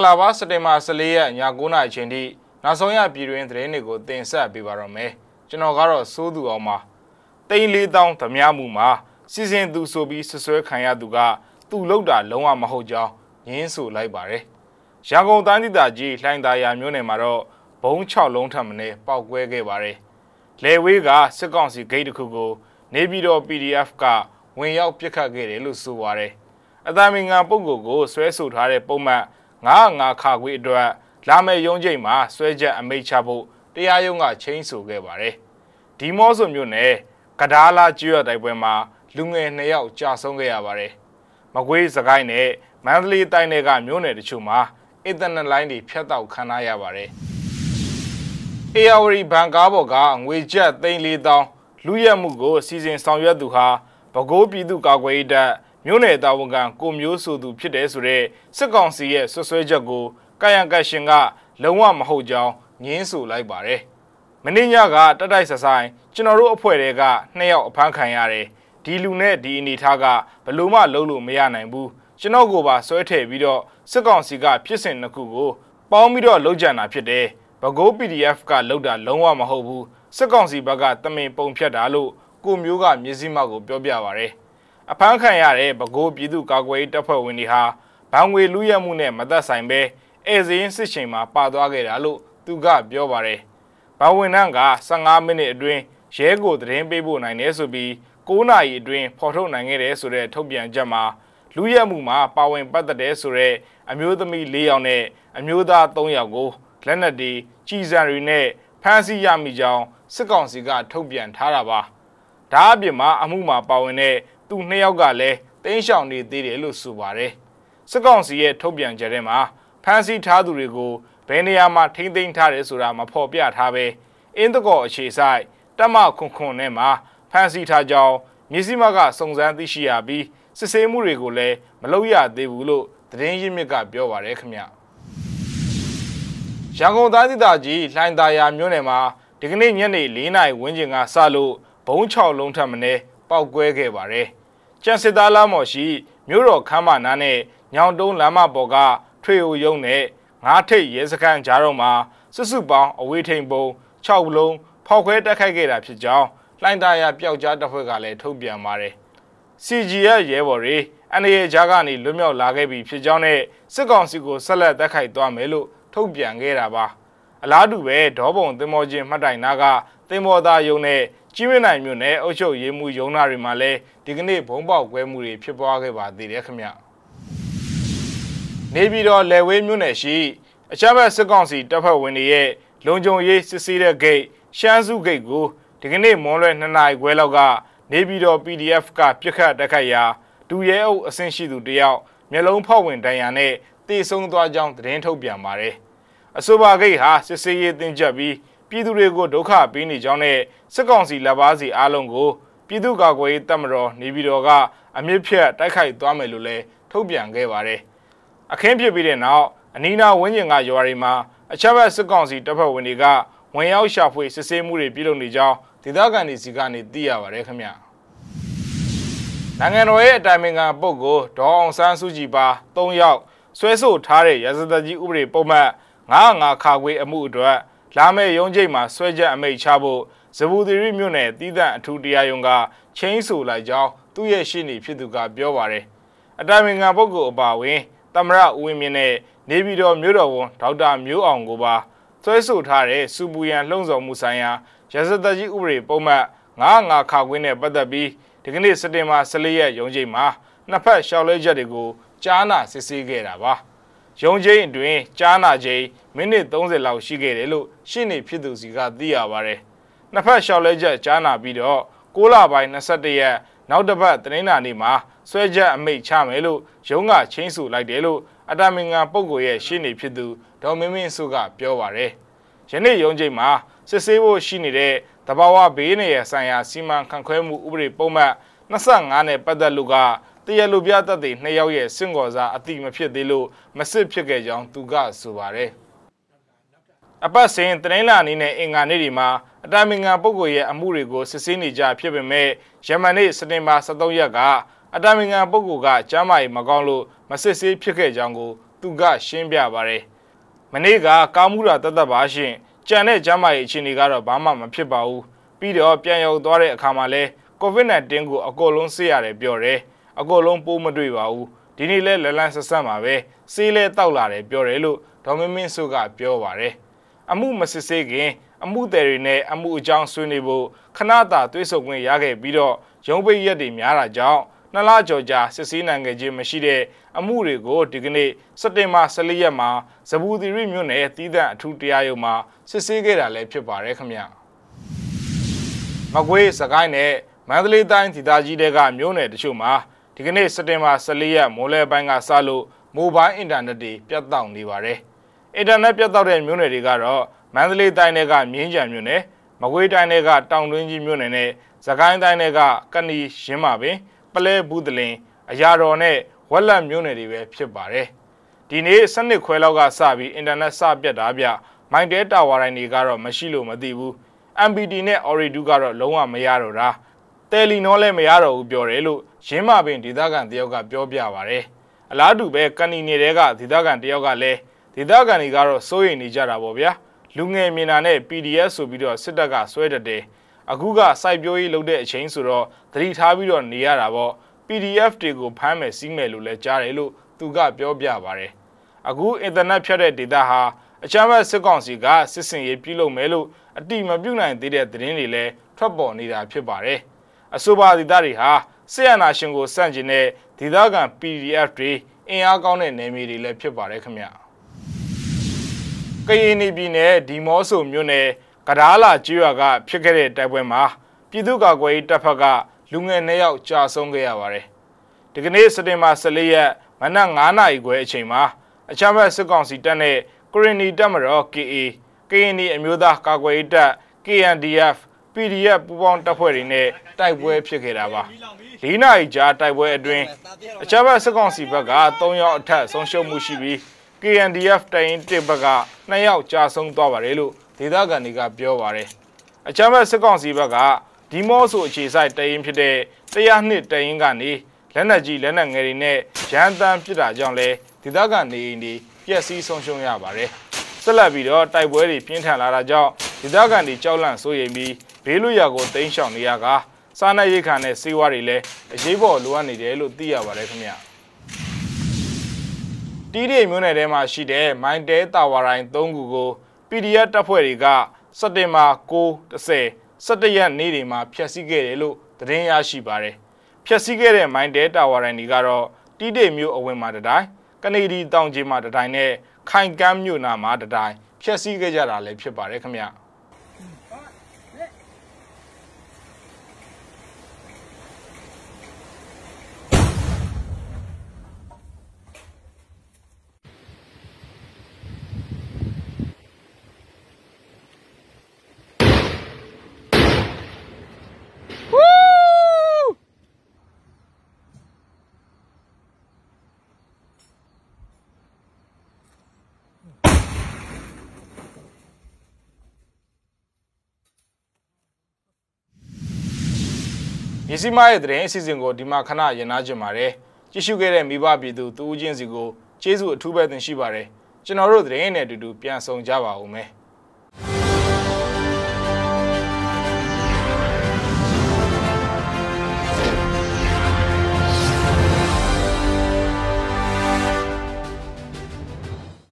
္ဂလာပါစက်တင်ဘာ14ရက်ည9:00နာရီချိန်ထိနောက်ဆုံးရပြည်တွင်းသတင်းတွေကိုတင်ဆက်ပေးပါတော့မယ်ကျွန်တော်ကတော့စိုးသူအောင်ပါတိန်လေးတောင်းဓမြမှုမှာစီစဉ်သူဆိုပြီးဆွဆွဲခံရသူကသူ့လောက်တာလုံးဝမဟုတ်ကြောင်းငင်းဆိုလိုက်ပါတယ်ရန်ကုန်တိုင်းဒေသကြီးလှိုင်သာယာမြို့နယ်မှာတော့ဘုံ6လုံးထပ်မင်းပောက်ကွဲခဲ့ပါတယ်လေဝေးကစစ်ကောင်စီဂိတ်တစ်ခုကို နေပြည်တော် PDF ကဝင်ရောက်ပစ်ခတ်ခဲ့တယ်လို့ဆိုပါတယ်အသာမင်္ဂန်ပုဂ္ဂိုလ်ကိုဆွဲဆိုထားတဲ့ပုံမှန် 905ခါခွေအတွက်လာမယ့်ရုံးချိန်မှာဆွဲချက်အမိန့်ချဖို့တရားရုံးကချင်းဆိုခဲ့ပါတယ်ဒီမော့ဆိုမျိုးနဲ့ကဒါလာကျွရတိုက်ပွဲမှာလူငယ်2ယောက်ကြာဆုံးခဲ့ရပါတယ်မကွေးစကိုင်းနဲ့မန္တလေးတိုင်းတွေကမြို့နယ်တချို့မှာအင်တာနက်လိုင်းတွေဖြတ်တောက်ခံရရပါတယ်အေယာဝတီဘန်ကားပေါ်ကငွေကျပ်3,000လူရက်မှုကိုစီစဉ်ဆောင်ရွက်သူဟာဗကိုးပြည်သူ့ကာကွယ်ရေးတပ် မြို့နယ်တာဝန်ခံကိုမျိုးဆိုသူဖြစ်တယ်ဆိုတဲ့စစ်ကောင်စီရဲ့ဆွဆွဲချက်ကိုကာယံကရှင်ကလုံးဝမဟုတ်ကြောင်းငင်းဆိုလိုက်ပါတယ်။မင်းညကတက်တိုက်ဆဆိုင်ကျွန်တော်တို့အဖွဲ့တွေကနှစ်ယောက်အဖမ်းခံရတယ်။ဒီလူနဲ့ဒီအနေထားကဘလို့မှလုံးလို့မရနိုင်ဘူး။ကျွန်တော်ကိုပါဆွဲထည့်ပြီးတော့စစ်ကောင်စီကဖြစ်စဉ်တစ်ခုကိုပေါင်းပြီးတော့လုံးကြံတာဖြစ်တယ်။ဘကိုး PDF ကလောက်တာလုံးဝမဟုတ်ဘူး။စစ်ကောင်စီဘက်ကတမင်ပုံဖြတ်တာလို့ကိုမျိုးကမျက်စိမှောက်ကိုပြောပြပါရယ် အဖမ်းခံရတဲ့ပဲခူးပြည်သူ့ကာကွယ်ရေးတပ်ဖွဲ့ဝင်တွေဟာဘန်ငွေလူရက်မှုနဲ့မသက်ဆိုင်ပဲဧည့်စင်းစစ်ချိန်မှာပါသွားခဲ့တာလို့သူကပြောပါရယ်ဘဝင်နန်းက15မိနစ်အတွင်းရဲကိုသတင်းပေးဖို့နိုင်တယ်ဆိုပြီး9နာရီအတွင်းဖော်ထုတ်နိုင်ခဲ့တယ်ဆိုတဲ့ထုတ်ပြန်ချက်မှာလူရက်မှုမှာပါဝင်ပတ်သက်တဲ့ဆိုတဲ့အမျိုးသမီး၄ယောက်နဲ့အမျိုးသား၃ယောက်ကိုလက်နက်တွေကြီးစံတွေနဲ့ဖမ်းဆီးရမိကြောင်းစစ်ကောင်စီကထုတ်ပြန်ထားတာပါဒါအပြင်မှာအမှုမှာပါဝင်တဲ့ သူနှစ်ယောက်ကလည်းတင်းရှောင်နေသေးတယ်လို့ဆိုပါတယ်စစ်ကောင်စီရဲ့ထုတ်ပြန်ချက်ထဲမှာဖမ်းဆီးထားသူတွေကိုဘယ်နေရာမှာထိမ့်သိမ်းထားတယ်ဆိုတာမဖော်ပြထားပဲအင်းတကောအခြေဆိုင်တက်မခွန်ခွန်နဲ့မှာဖမ်းဆီးထားကြောင်းမြစည်းမကစုံစမ်းသိရှိရပြီးစစ်ဆေးမှုတွေကိုလည်းမလုပ်ရသေးဘူးလို့သတင်းရင်းမြစ်ကပြောပါရယ်ခင်ဗျရန်ကုန်တိုင်းဒေသကြီးလှိုင်သာယာမြို့နယ်မှာဒီကနေ့ညနေ၄နာရီဝန်းကျင်ကစလို့ဘုံ6လုံးထပ်မင်းပောက်ကွဲခဲ့ပါတယ် ကျန်စစ်သားလမ်းမော်ရှိမြို့တော်ခမ်းမနားနဲ့ညောင်တုံးလမ်းမပေါ်ကထွေအိုယုံနဲ့ငါးထိပ်ရဲစခန်းကြားတော့မှာစုစုပေါင်းအဝေးထိန်ပုံ6လုံးဖောက်ခွဲတက်ခိုက်ခဲ့တာဖြစ်ကြောင်းလှိုင်းသားရပျောက်ကြားတပ်ဖွဲ့ကလည်းထုတ်ပြန်ပါတယ်။ CG ရဲ့ရဲဘော်တွေအနေရကြားကနေလွတ်မြောက်လာခဲ့ပြီဖြစ်ကြောင်းနဲ့စစ်ကောင်စီကိုဆက်လက်တက်ခိုက်သွားမယ်လို့ထုတ်ပြန်ခဲ့တာပါ။အလားတူပဲဒေါဘုံသင်္ဘောချင်းမှတ်တိုင်နာကသင်္ဘောသားယုံနဲ့ ကြီးမင်းနိုင်မြို့နယ်အုပ်ချုပ်ရေးမှုရုံးနာတွေမှာလည်းဒီကနေ့ဘုံပေါက်ကွဲမှုတွေဖြစ်ပွားခဲ့ပါသေးတယ်ခင်ဗျနေပြည်တော်လယ်ဝေးမြို့နယ်ရှိအချမ်းဘက်စစ်ကောင်စီတပ်ဖွဲ့ဝင်တွေရဲ့လုံခြုံရေးစစ်ဆေးတဲ့ဂိတ်ရှမ်းစုဂိတ်ကိုဒီကနေ့မွန်းလွဲ2နာရီခွဲလောက်ကနေပြည်တော် PDF ကပြစ်ခတ်တက်ခတ်ရာဒူရဲအုပ်အဆင့်ရှိသူတယောက်မျက်လုံးဖောက်ဝင်တန်ရာနဲ့တေဆုံးသွားကြောင်းသတင်းထုတ်ပြန်ပါတယ်အဆိုပါဂိတ်ဟာစစ်ဆေးရေးတင်ကြပ်ပြီး ပြည်သူတွေကိုဒုက္ခပေးနေကြောင်းနဲ့စစ်ကောင်စီလက်ပါစီအားလုံးကိုပြည်သူ့ကာကွယ်ရေးတပ်မတော်နေပြည်တော်ကအမြင့်ဖြတ်တိုက်ခိုက်သွားမယ်လို့လည်းထုတ်ပြန်ခဲ့ပါတယ်။အခင်းဖြစ်ပြီးတဲ့နောက်အနီးနားဝန်းကျင်ကရွာတွေမှာအချက်ဘက်စစ်ကောင်စီတပ်ဖွဲ့ဝင်တွေကဝင်ရောက်ရှာဖွေစစ်ဆေးမှုတွေပြုလုပ်နေကြောင်းဒေသခံတွေစီကနေသိရပါတယ်ခင်ဗျ။နိုင်ငံတော်ရဲ့အတိုင်ပင်ခံပုဂ္ဂိုလ်ဒေါ်အောင်ဆန်းစုကြည်ပါ၃ယောက်ဆွဲဆိုထားတဲ့ရာဇသကြီးဥပဒေပုံမှန်905ခါခွေအမှုအတွက် လာမယ့်ရုံးချိန်မှာဆွဲချက်အမိန့်ချဖို့ဇဘူသီရိမြို့နယ်တည်တဲ့အထူးတရားရုံးကချင်းဆိုလိုက်ကြောင်းသူ့ရဲ့ရှင်းနေဖြစ်သူကပြောပါတယ်။အတိုင်ပင်ခံပုဂ္ဂိုလ်အပါအဝင်သမရဦးဝင်းမြင့်နဲ့နေပြည်တော်မြို့တော်ဝန်ဒေါက်တာမျိုးအောင်ကိုပါဆွဲဆိုထားတဲ့စူပူရန်လှုံ့ဆော်မှုဆိုင်ရာရစသက်ကြီးဥပဒေပုံမှန်905ခါခွင်းနဲ့ပတ်သက်ပြီးဒီကနေ့စက်တင်ဘာ14ရက်ရုံးချိန်မှာနှစ်ဖက်ရှောက်လဲချက်တွေကိုကြားနာစစ်ဆေးခဲ့တာပါ။ ရုံးချိန်အတွင်းကြားနာချိန်မိနစ်30လောက်ရှိခဲ့တယ်လို့ရှင်းနေဖြစ်သူစီကသိရပါတယ်။နှစ်ဖက်လျှောက်လဲချက်ကြားနာပြီးတော့6လပိုင်း21ရက်နောက်တစ်ပတ်သတင်းနာနေ့မှာဆွဲချက်အမိန့်ချမယ်လို့ရုံးကချင်းစုလိုက်တယ်လို့အတမင်္ဂန်ပုဂ္ဂိုလ်ရဲ့ရှင်းနေဖြစ်သူဒေါ်မင်းမင်းစုကပြောပါတယ်။ယနေ့ရုံးချိန်မှာစစ်ဆေးဖို့ရှိနေတဲ့တဘာဝဘေးနေရဆိုင်ရာစီမံခန့်ခွဲမှုဥပဒေပုံမှန်25နဲ့ပတ်သက်လို့က တရားလိုပြတတ်တဲ့နှစ်ယောက်ရဲ့စင့်ကော်စားအတိမဖြစ်သေးလို့မစစ်ဖြစ်ခဲ့ကြောင်းသူကဆိုပါတယ်။အပတ်စဉ်တနင်္လာနေ့နဲ့အင်္ဂါနေ့တွေမှာအတမင်္ဂန်ပုဂ္ဂိုလ်ရဲ့အမှုတွေကိုစစ်ဆေးနေကြဖြစ်ပေမဲ့ယမန်နေ့စတင်ဘာ23ရက်ကအတမင်္ဂန်ပုဂ္ဂိုလ်ကကျမ်းမာရေးမကောင်းလို့မစစ်ဆေးဖြစ်ခဲ့ကြောင်းကိုသူကရှင်းပြပါတယ်မနေ့ကကားမှုတာတတ်တတ်ပါရှင်ကြံတဲ့ကျမ်းမာရေးအခြေအနေကတော့ဘာမှမဖြစ်ပါဘူးပြီးတော့ပြန်ရောက်သွားတဲ့အခါမှာလဲ COVID-19 ကိုအကောလုံးဆေးရတယ်ပြောတယ် အကောလုံးပိုးမတွေ့ပါဘူးဒီနေ့လဲလလန်းဆက်ဆက်မှာပဲဆေးလဲတောက်လာတယ်ပြောတယ်လို့ဒေါ်မင်းမင်းစုကပြောပါတယ်အမှုမစစ်ဆေးခင် အမှုသည်တွေနဲ့အမှုအကြောင်းဆွေးနွေးဖို့ခဏတာတွေးဆုံခွင့်ရခဲ့ပြီးတော့ရုံးပိတ်ရက်တွေများတာကြောင့်နှစ်လကျော်ကြာစစ်ဆေးနိုင်ခဲ့ခြင်းမရှိတဲ့အမှုတွေကိုဒီကနေ့စက်တင်ဘာ14ရက်မှာဇဘူသီရိမြို့နယ်တီးသန့်အထူးတရားရုံးမှာစစ်ဆေးခဲ့တာလည်းဖြစ်ပါတယ်ခင်ဗျမကွေးစကိုင်းနဲ့မန္တလေးတိုင်းဒေသကြီးတွေကမြို့နယ်တချို့မှာ ဒီကနေ့စက်တင်ဘာ14ရက်မိုးလဲပိုင်းကစလို့မိုဘိုင်းအင်တာနက်တွေပြတ်တောက်နေပါတယ်အင်တာနက်ပြတ်တောက်တဲ့မြို့နယ်တွေကတော့မန္တလေးတိုင်းတွေကမြင်းကြံမြို့နယ်မကွေးတိုင်းတွေကတောင်တွင်းကြီးမြို့နယ်နဲ့စကိုင်းတိုင်းတွေကကဏီရင်းမာပင်ပလဲဘူးတလင်အရာတော်နဲ့ဝက်လက်မြို့နယ်တွေပဲဖြစ်ပါတယ်ဒီနေ့စနစ်ခွဲလောက်ကစပြီးအင်တာနက်စပြတ်တာဗျမိုင်တဲတာဝါတိုင်းတွေကတော့မရှိလို့မသိဘူး MPD နဲ့ Oridu ကတော့လုံးဝမရတော့တာ တယ်လီနောလည်းမရတော့ဘူးပြောတယ်လို့ရင်းမာပင်ဒေသခံတယောက်ကပြောပြပါတယ်အလားတူပဲကဏီနေတဲ့ကဒေသခံတယောက်ကလည်းဒေသခံတွေကတော့စိုးရိမ်နေကြတာပေါ့ဗျာလူငယ်မြင်တာနဲ့ PDF ဆိုပြီးတော့စစ်တပ်ကဆွဲတတ်တယ်အခုကစိုက်ပျိုးရေးလုပ်တဲ့အချိန်ဆိုတော့သတိထားပြီးတော့နေရတာပေါ့ PDF တွေကိုဖမ်းမယ်စီးမယ်လို့လည်းကြားတယ်လို့သူကပြောပြပါတယ်အခုအင်တာနက်ဖြတ်တဲ့ data ဟာအချမ်းဘတ်စစ်ကောင်စီကစစ်စင်ရေးပြုလုပ်မယ်လို့အတိမပြုနိုင်သေးတဲ့သတင်းတွေလည်းထွက်ပေါ်နေတာဖြစ်ပါတယ် အဆိုပါဒေသတွေဟာဆီယနာရှင်ကိုစန့်ကျင်တဲ့ဒေသခံ PDF တွေအင်အားကောင်းတဲ့နယ်မြေတွေလည်းဖြစ်ပါတယ်ခင်ဗျကရင်ပြည်နယ်ဒီမော့ဆိုမြို့နယ်ကဒါးလာကျွော်ကဖြစ်ခဲ့တဲ့တိုက်ပွဲမှာပြည်သူ့ကာကွယ်ရေးတပ်ဖက်ကလူငယ်၂ယောက်ကြာဆုံးခဲ့ရပါတယ်။ဒီကနေ့စက်တင်ဘာ14ရက်မနက်9:00နာရီခွဲအချိန်မှာအချမ်းဘတ်စစ်ကောင်စီတပ်နဲ့ကရင်နီတပ်မတော် KA ကရင်နီအမျိုးသားကာကွယ်ရေးတပ် KNDF PDF ပူးပေါင်းတပ်ဖွဲ့တွေနဲ့တိုက်ပွဲဖြစ်ခဲ့တာပါ။၄နာရီကြာတိုက်ပွဲအတွင်းအချမ်းဘတ်စစ်ကောင်စီဘက်က3ယောက်အထက်ဆုံးရှုံးမှုရှိပြီး KNDF တိုင်တစ်ဘက်က2ယောက်ကြာဆုံးသွားပါတယ်လို့ဒေသခံတွေကပြောပါတယ်။အချမ်းဘတ်စစ်ကောင်စီဘက်ကဒီမော့ဆိုအခြေဆိုင်တရင်ဖြစ်တဲ့တရားနှစ်တရင်ကနေလက်နက်ကြီးလက်နက်ငယ်တွေနဲ့ရန်တမ်းပစ်တာကြောင့်လဲဒေသခံနေအိမ်တွေပျက်စီးဆုံးရှုံးရပါတယ်။ဆက်လက်ပြီးတော့တိုက်ပွဲတွေပြင်းထန်လာတာကြောင့်ဒေသခံတွေကြောက်လန့်စိုးရိမ်ပြီး ဘေးလွတ်ရာကိုတိမ်းရှောင်နေရကစားနပ်ရိက္ခာနဲ့စေဝါတွေလည်းအရေးပေါ်လိုအပ်နေတယ်လို့သိရပါတယ်ခင်ဗျ။တီးရီမျိုးနယ်ထဲမှာရှိတဲ့မိုင်းတဲတာဝါရိုင်း၃ခုကို PDF တပ်ဖွဲ့တွေကစက်တင်ဘာ9 10 17ရက်နေ့တွေမှာဖျက်ဆီးခဲ့တယ်လို့သတင်းရရှိပါတယ်။ဖျက်ဆီးခဲ့တဲ့မိုင်းတဲတာဝါရိုင်းတွေကတော့တီးတိတ်မျိုးအဝင်မှာတတိုင်းကနေဒီတောင်ကြီးမှာတတိုင်းနဲ့ခိုင်ကမ်းမြို့နာမှာတတိုင်းဖျက်ဆီးခဲ့ကြတာလည်းဖြစ်ပါတယ်ခင်ဗျ။ မြစီမရဲ့သတင်းအစီအစဉ်ကိုဒီမှာခဏရင်နာကြပါတယ်ကြည့်ရှုခဲ့တဲ့မိဘပြည်သူတူဦးချင်းစီကိုကျေးဇူးအထူးပဲတင်ရှိပါတယ်ကျွန်တော်တို့သတင်းနဲ့အတူတူပြန်ဆောင်ကြပါဦးမယ်